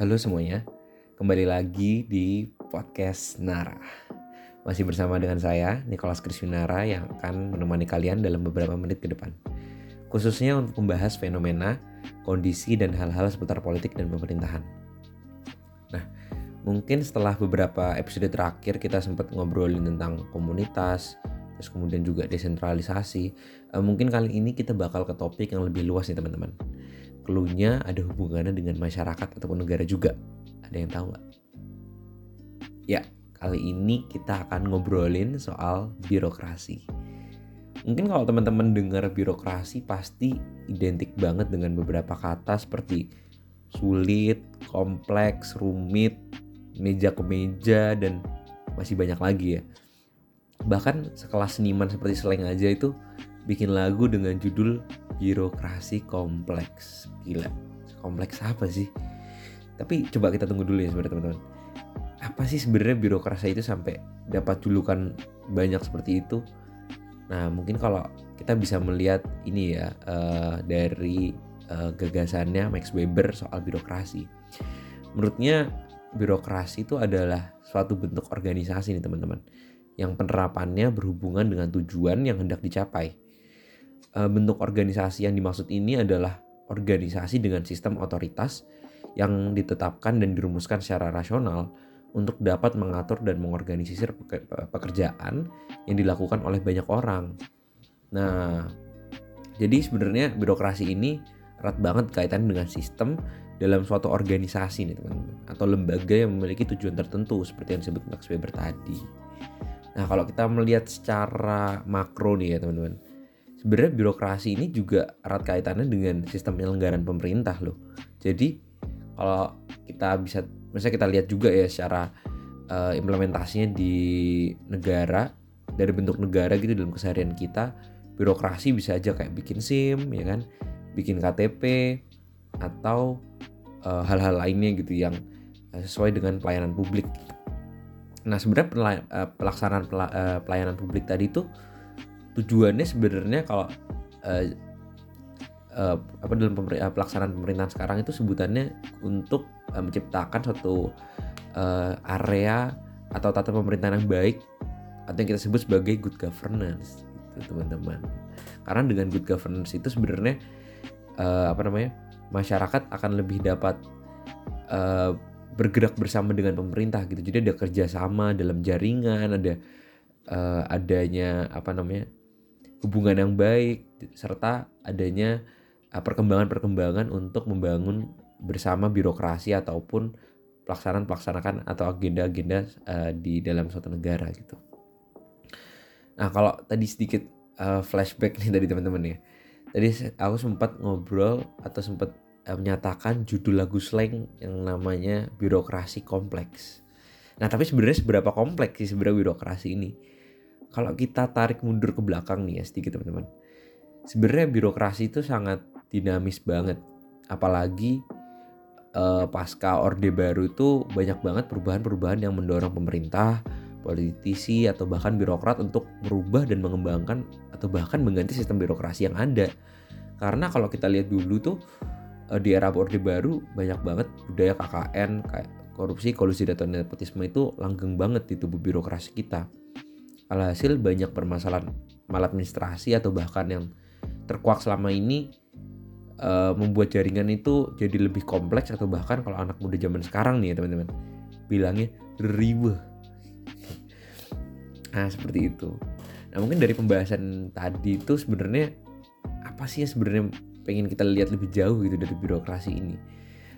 Halo semuanya, kembali lagi di podcast Nara. Masih bersama dengan saya, Nicholas Kriswinara yang akan menemani kalian dalam beberapa menit ke depan. Khususnya untuk membahas fenomena, kondisi, dan hal-hal seputar politik dan pemerintahan. Nah, mungkin setelah beberapa episode terakhir kita sempat ngobrolin tentang komunitas, terus kemudian juga desentralisasi. Eh, mungkin kali ini kita bakal ke topik yang lebih luas nih teman-teman clue-nya ada hubungannya dengan masyarakat ataupun negara juga. Ada yang tahu nggak? Ya, kali ini kita akan ngobrolin soal birokrasi. Mungkin kalau teman-teman dengar birokrasi pasti identik banget dengan beberapa kata seperti sulit, kompleks, rumit, meja ke meja dan masih banyak lagi ya. Bahkan sekelas seniman seperti Seleng aja itu bikin lagu dengan judul birokrasi kompleks. Gila kompleks apa sih? Tapi coba kita tunggu dulu ya sebenarnya teman-teman. Apa sih sebenarnya birokrasi itu sampai dapat julukan banyak seperti itu? Nah mungkin kalau kita bisa melihat ini ya uh, dari uh, gagasannya Max Weber soal birokrasi. Menurutnya birokrasi itu adalah suatu bentuk organisasi nih teman-teman yang penerapannya berhubungan dengan tujuan yang hendak dicapai bentuk organisasi yang dimaksud ini adalah organisasi dengan sistem otoritas yang ditetapkan dan dirumuskan secara rasional untuk dapat mengatur dan mengorganisir pekerjaan yang dilakukan oleh banyak orang. Nah, jadi sebenarnya birokrasi ini erat banget kaitan dengan sistem dalam suatu organisasi nih teman-teman atau lembaga yang memiliki tujuan tertentu seperti yang disebut Max Weber tadi. Nah, kalau kita melihat secara makro nih ya teman-teman sebenarnya birokrasi ini juga erat kaitannya dengan sistem penyelenggaraan pemerintah loh. Jadi kalau kita bisa, misalnya kita lihat juga ya secara uh, implementasinya di negara dari bentuk negara gitu dalam keseharian kita, birokrasi bisa aja kayak bikin SIM ya kan, bikin KTP atau uh, hal-hal lainnya gitu yang uh, sesuai dengan pelayanan publik. Nah sebenarnya pelaksanaan pelayanan publik tadi itu tujuannya sebenarnya kalau uh, uh, apa dalam pemer uh, pelaksanaan pemerintahan sekarang itu sebutannya untuk uh, menciptakan suatu uh, area atau tata pemerintahan yang baik atau yang kita sebut sebagai good governance gitu teman-teman. Karena dengan good governance itu sebenarnya uh, apa namanya masyarakat akan lebih dapat uh, bergerak bersama dengan pemerintah gitu. Jadi ada kerjasama dalam jaringan ada uh, adanya apa namanya hubungan yang baik serta adanya uh, perkembangan-perkembangan untuk membangun bersama birokrasi ataupun pelaksanaan pelaksanakan atau agenda-agenda uh, di dalam suatu negara gitu. Nah kalau tadi sedikit uh, flashback nih tadi teman-teman ya. Tadi aku sempat ngobrol atau sempat uh, menyatakan judul lagu slang yang namanya birokrasi kompleks. Nah tapi sebenarnya seberapa kompleks sih sebenarnya birokrasi ini? Kalau kita tarik mundur ke belakang nih ya sedikit teman-teman. Sebenarnya birokrasi itu sangat dinamis banget. Apalagi uh, pasca Orde Baru itu banyak banget perubahan-perubahan yang mendorong pemerintah, politisi atau bahkan birokrat untuk merubah dan mengembangkan atau bahkan mengganti sistem birokrasi yang ada. Karena kalau kita lihat dulu tuh uh, di era Orde Baru banyak banget budaya KKN kayak korupsi, kolusi dan nepotisme itu langgeng banget di tubuh birokrasi kita Alhasil banyak permasalahan maladministrasi atau bahkan yang terkuak selama ini uh, membuat jaringan itu jadi lebih kompleks atau bahkan kalau anak muda zaman sekarang nih ya teman-teman bilangnya ribet. nah seperti itu. Nah mungkin dari pembahasan tadi itu sebenarnya apa sih yang sebenarnya pengen kita lihat lebih jauh gitu dari birokrasi ini.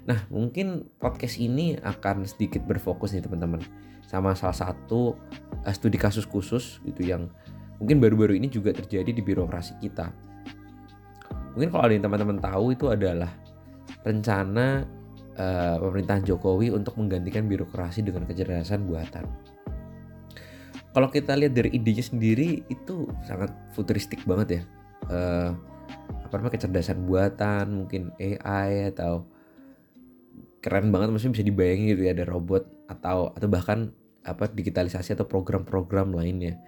Nah mungkin podcast ini akan sedikit berfokus nih teman-teman sama salah satu uh, studi kasus khusus gitu yang mungkin baru-baru ini juga terjadi di birokrasi kita. Mungkin kalau ada yang teman-teman tahu itu adalah rencana uh, pemerintahan Jokowi untuk menggantikan birokrasi dengan kecerdasan buatan. Kalau kita lihat dari idenya sendiri itu sangat futuristik banget ya. Uh, apa namanya kecerdasan buatan, mungkin AI atau keren banget maksudnya bisa dibayangin gitu ya ada robot atau atau bahkan apa digitalisasi atau program-program lainnya.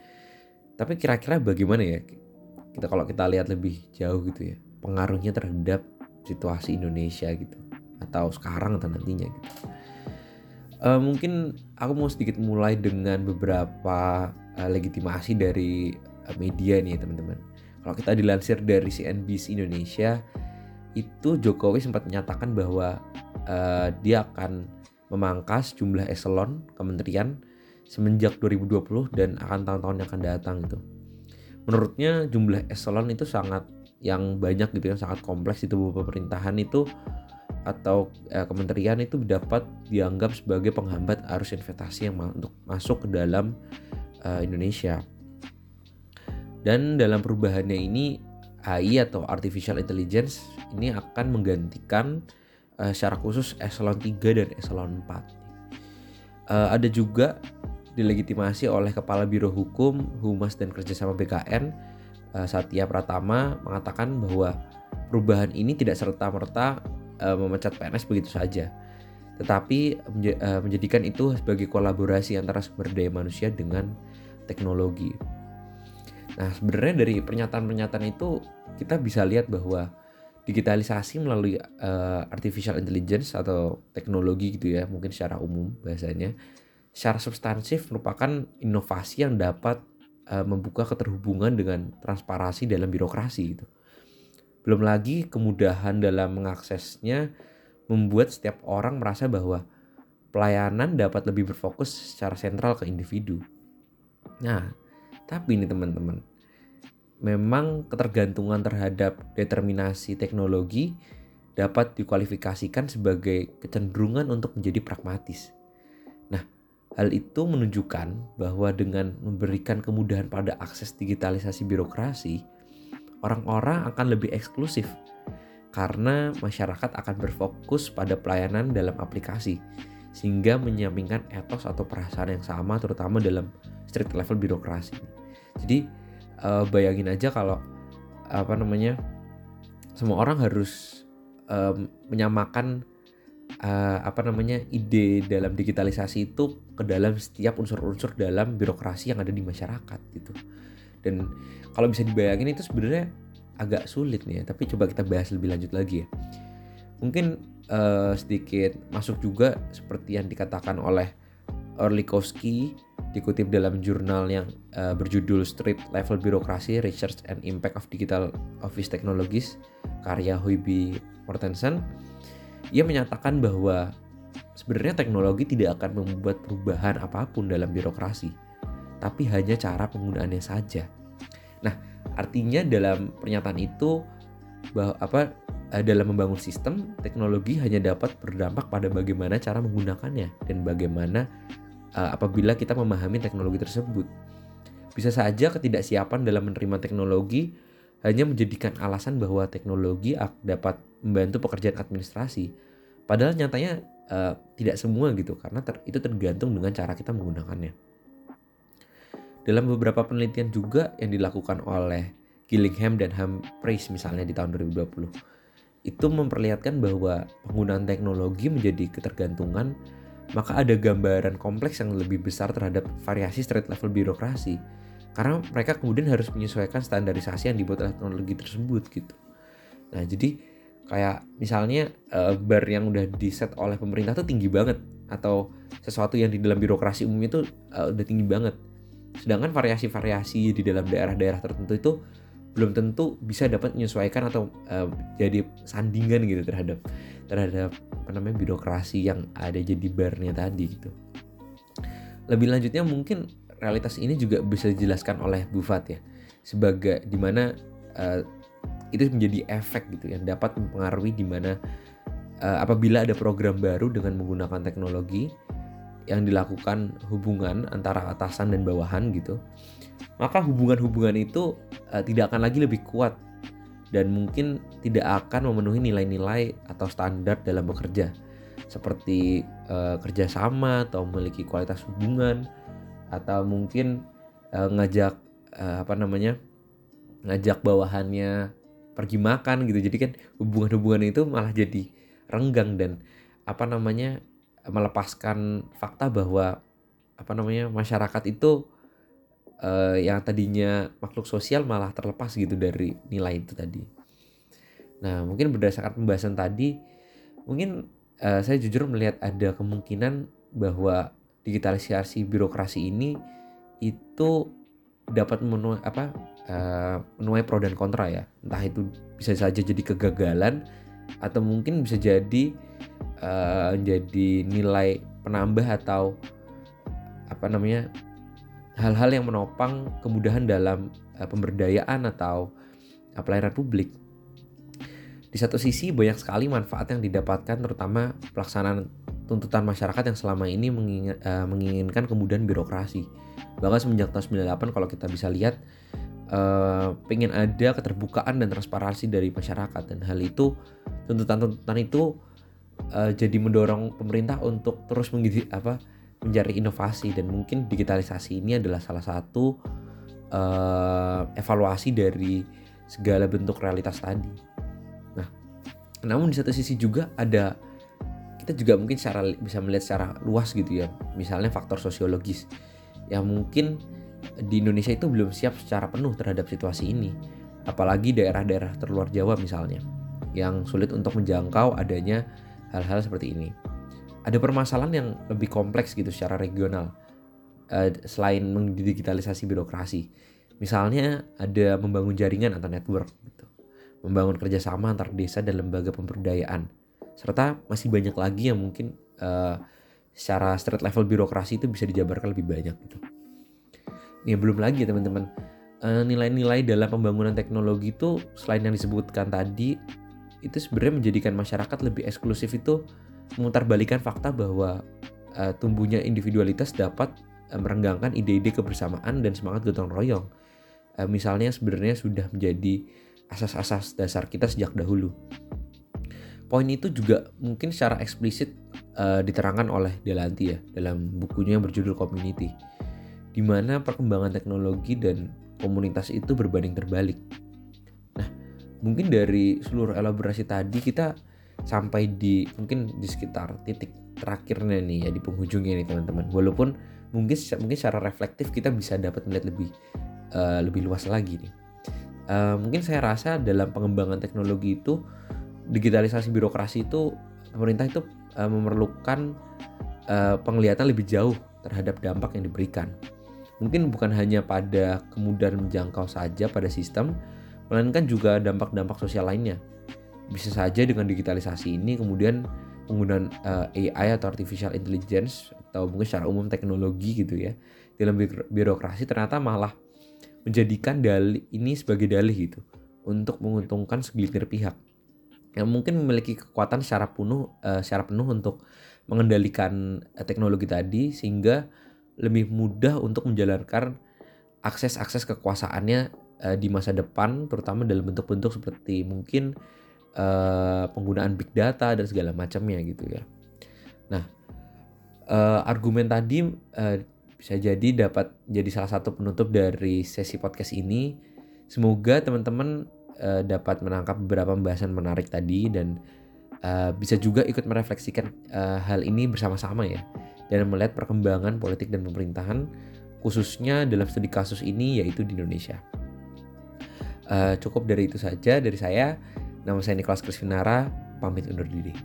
Tapi kira-kira bagaimana ya kita kalau kita lihat lebih jauh gitu ya pengaruhnya terhadap situasi Indonesia gitu atau sekarang atau nantinya gitu. Uh, mungkin aku mau sedikit mulai dengan beberapa uh, legitimasi dari uh, media nih teman-teman. Kalau kita dilansir dari CNBC Indonesia, itu Jokowi sempat menyatakan bahwa uh, dia akan memangkas jumlah eselon kementerian semenjak 2020 dan akan tahun-tahun yang akan datang gitu. Menurutnya jumlah eselon itu sangat yang banyak gitu yang sangat kompleks itu pemerintahan itu atau eh, kementerian itu dapat dianggap sebagai penghambat arus investasi yang ma untuk masuk ke dalam eh, Indonesia. Dan dalam perubahannya ini AI atau artificial intelligence ini akan menggantikan eh, secara khusus eselon 3 dan eselon 4. Eh, ada juga dilegitimasi oleh Kepala Biro Hukum, Humas dan Kerjasama BKN uh, Satya Pratama mengatakan bahwa perubahan ini tidak serta-merta uh, memecat PNS begitu saja, tetapi menj uh, menjadikan itu sebagai kolaborasi antara sumber daya manusia dengan teknologi. Nah, sebenarnya dari pernyataan-pernyataan itu kita bisa lihat bahwa digitalisasi melalui uh, artificial intelligence atau teknologi gitu ya, mungkin secara umum bahasanya, secara substansif merupakan inovasi yang dapat uh, membuka keterhubungan dengan transparansi dalam birokrasi gitu. Belum lagi kemudahan dalam mengaksesnya membuat setiap orang merasa bahwa pelayanan dapat lebih berfokus secara sentral ke individu. Nah, tapi ini teman-teman, memang ketergantungan terhadap determinasi teknologi dapat dikualifikasikan sebagai kecenderungan untuk menjadi pragmatis. Nah, Hal itu menunjukkan bahwa dengan memberikan kemudahan pada akses digitalisasi birokrasi, orang-orang akan lebih eksklusif karena masyarakat akan berfokus pada pelayanan dalam aplikasi sehingga menyampingkan etos atau perasaan yang sama terutama dalam street level birokrasi. Jadi uh, bayangin aja kalau apa namanya semua orang harus um, menyamakan uh, apa namanya ide dalam digitalisasi itu ke dalam setiap unsur-unsur dalam birokrasi yang ada di masyarakat gitu. Dan kalau bisa dibayangin itu sebenarnya agak sulit nih ya tapi coba kita bahas lebih lanjut lagi ya. Mungkin uh, sedikit masuk juga seperti yang dikatakan oleh Orlikowski dikutip dalam jurnal yang uh, berjudul Street Level Birokrasi Research and Impact of Digital Office Technologies karya Hoiby Mortensen ia menyatakan bahwa sebenarnya teknologi tidak akan membuat perubahan apa pun dalam birokrasi, tapi hanya cara penggunaannya saja. Nah, artinya dalam pernyataan itu bahwa apa eh, dalam membangun sistem teknologi hanya dapat berdampak pada bagaimana cara menggunakannya dan bagaimana uh, apabila kita memahami teknologi tersebut. Bisa saja ketidaksiapan dalam menerima teknologi hanya menjadikan alasan bahwa teknologi dapat membantu pekerjaan administrasi. Padahal nyatanya uh, tidak semua gitu karena ter, itu tergantung dengan cara kita menggunakannya. Dalam beberapa penelitian juga yang dilakukan oleh Gillingham dan Humphreys misalnya di tahun 2020 itu memperlihatkan bahwa penggunaan teknologi menjadi ketergantungan maka ada gambaran kompleks yang lebih besar terhadap variasi street level birokrasi. Karena mereka kemudian harus menyesuaikan standarisasi yang dibuat oleh teknologi tersebut gitu. Nah jadi kayak misalnya uh, bar yang udah di set oleh pemerintah tuh tinggi banget atau sesuatu yang di dalam birokrasi umumnya tuh uh, udah tinggi banget. Sedangkan variasi-variasi di dalam daerah-daerah tertentu itu belum tentu bisa dapat menyesuaikan atau uh, jadi sandingan gitu terhadap terhadap apa namanya birokrasi yang ada jadi barnya tadi gitu. Lebih lanjutnya mungkin realitas ini juga bisa dijelaskan oleh Buffett ya sebagai di mana uh, itu menjadi efek gitu yang dapat mempengaruhi di mana uh, apabila ada program baru dengan menggunakan teknologi yang dilakukan hubungan antara atasan dan bawahan gitu maka hubungan-hubungan itu uh, tidak akan lagi lebih kuat dan mungkin tidak akan memenuhi nilai-nilai atau standar dalam bekerja. Seperti uh, kerjasama atau memiliki kualitas hubungan atau mungkin uh, ngajak uh, apa namanya ngajak bawahannya pergi makan gitu. Jadi kan hubungan-hubungan itu malah jadi renggang dan apa namanya melepaskan fakta bahwa apa namanya masyarakat itu uh, yang tadinya makhluk sosial malah terlepas gitu dari nilai itu tadi. Nah mungkin berdasarkan pembahasan tadi mungkin uh, saya jujur melihat ada kemungkinan bahwa digitalisasi birokrasi ini itu dapat menuai apa uh, menuai pro dan kontra ya entah itu bisa saja jadi kegagalan atau mungkin bisa jadi uh, jadi nilai penambah atau apa namanya hal-hal yang menopang kemudahan dalam uh, pemberdayaan atau uh, pelayanan publik di satu sisi banyak sekali manfaat yang didapatkan terutama pelaksanaan tuntutan masyarakat yang selama ini eh, menginginkan kemudahan birokrasi. Bahkan semenjak tahun 98 kalau kita bisa lihat uh, pengen ada keterbukaan dan transparansi dari masyarakat dan hal itu tuntutan-tuntutan itu jadi mendorong pemerintah untuk terus mengisi apa mencari inovasi dan mungkin digitalisasi ini adalah salah satu uh, evaluasi dari segala bentuk realitas tadi. Namun di satu sisi juga ada kita juga mungkin secara bisa melihat secara luas gitu ya. Misalnya faktor sosiologis yang mungkin di Indonesia itu belum siap secara penuh terhadap situasi ini. Apalagi daerah-daerah terluar Jawa misalnya yang sulit untuk menjangkau adanya hal-hal seperti ini. Ada permasalahan yang lebih kompleks gitu secara regional uh, selain mendigitalisasi birokrasi. Misalnya ada membangun jaringan atau network gitu membangun kerjasama antar desa dan lembaga pemberdayaan. Serta masih banyak lagi yang mungkin uh, secara street level birokrasi itu bisa dijabarkan lebih banyak gitu. Ya belum lagi ya teman-teman eh, nilai-nilai dalam pembangunan teknologi itu selain yang disebutkan tadi itu sebenarnya menjadikan masyarakat lebih eksklusif itu memutarbalikan fakta bahwa uh, tumbuhnya individualitas dapat uh, merenggangkan ide-ide kebersamaan dan semangat gotong royong. Uh, misalnya sebenarnya sudah menjadi asas-asas dasar kita sejak dahulu. Poin itu juga mungkin secara eksplisit uh, diterangkan oleh Delanti ya dalam bukunya yang berjudul Community, di mana perkembangan teknologi dan komunitas itu berbanding terbalik. Nah, mungkin dari seluruh elaborasi tadi kita sampai di mungkin di sekitar titik terakhirnya nih ya di penghujungnya nih teman-teman. Walaupun mungkin mungkin secara reflektif kita bisa dapat melihat lebih uh, lebih luas lagi nih uh, mungkin saya rasa dalam pengembangan teknologi itu digitalisasi birokrasi itu pemerintah itu uh, memerlukan uh, penglihatan lebih jauh terhadap dampak yang diberikan. Mungkin bukan hanya pada kemudahan menjangkau saja pada sistem, melainkan juga dampak-dampak sosial lainnya. Bisa saja dengan digitalisasi ini kemudian penggunaan uh, AI atau artificial intelligence atau mungkin secara umum teknologi gitu ya dalam birokrasi ternyata malah menjadikan dalih ini sebagai dalih gitu untuk menguntungkan segelintir pihak yang mungkin memiliki kekuatan secara penuh uh, secara penuh untuk mengendalikan uh, teknologi tadi sehingga lebih mudah untuk menjalankan akses-akses kekuasaannya uh, di masa depan terutama dalam bentuk-bentuk seperti mungkin uh, penggunaan big data dan segala macamnya gitu ya. Nah, uh, argumen tadi uh, bisa jadi dapat jadi salah satu penutup dari sesi podcast ini. Semoga teman-teman uh, dapat menangkap beberapa pembahasan menarik tadi dan uh, bisa juga ikut merefleksikan uh, hal ini bersama-sama ya dan melihat perkembangan politik dan pemerintahan khususnya dalam studi kasus ini yaitu di Indonesia. Uh, cukup dari itu saja dari saya. Nama saya Nicholas Krisvinara, pamit undur diri.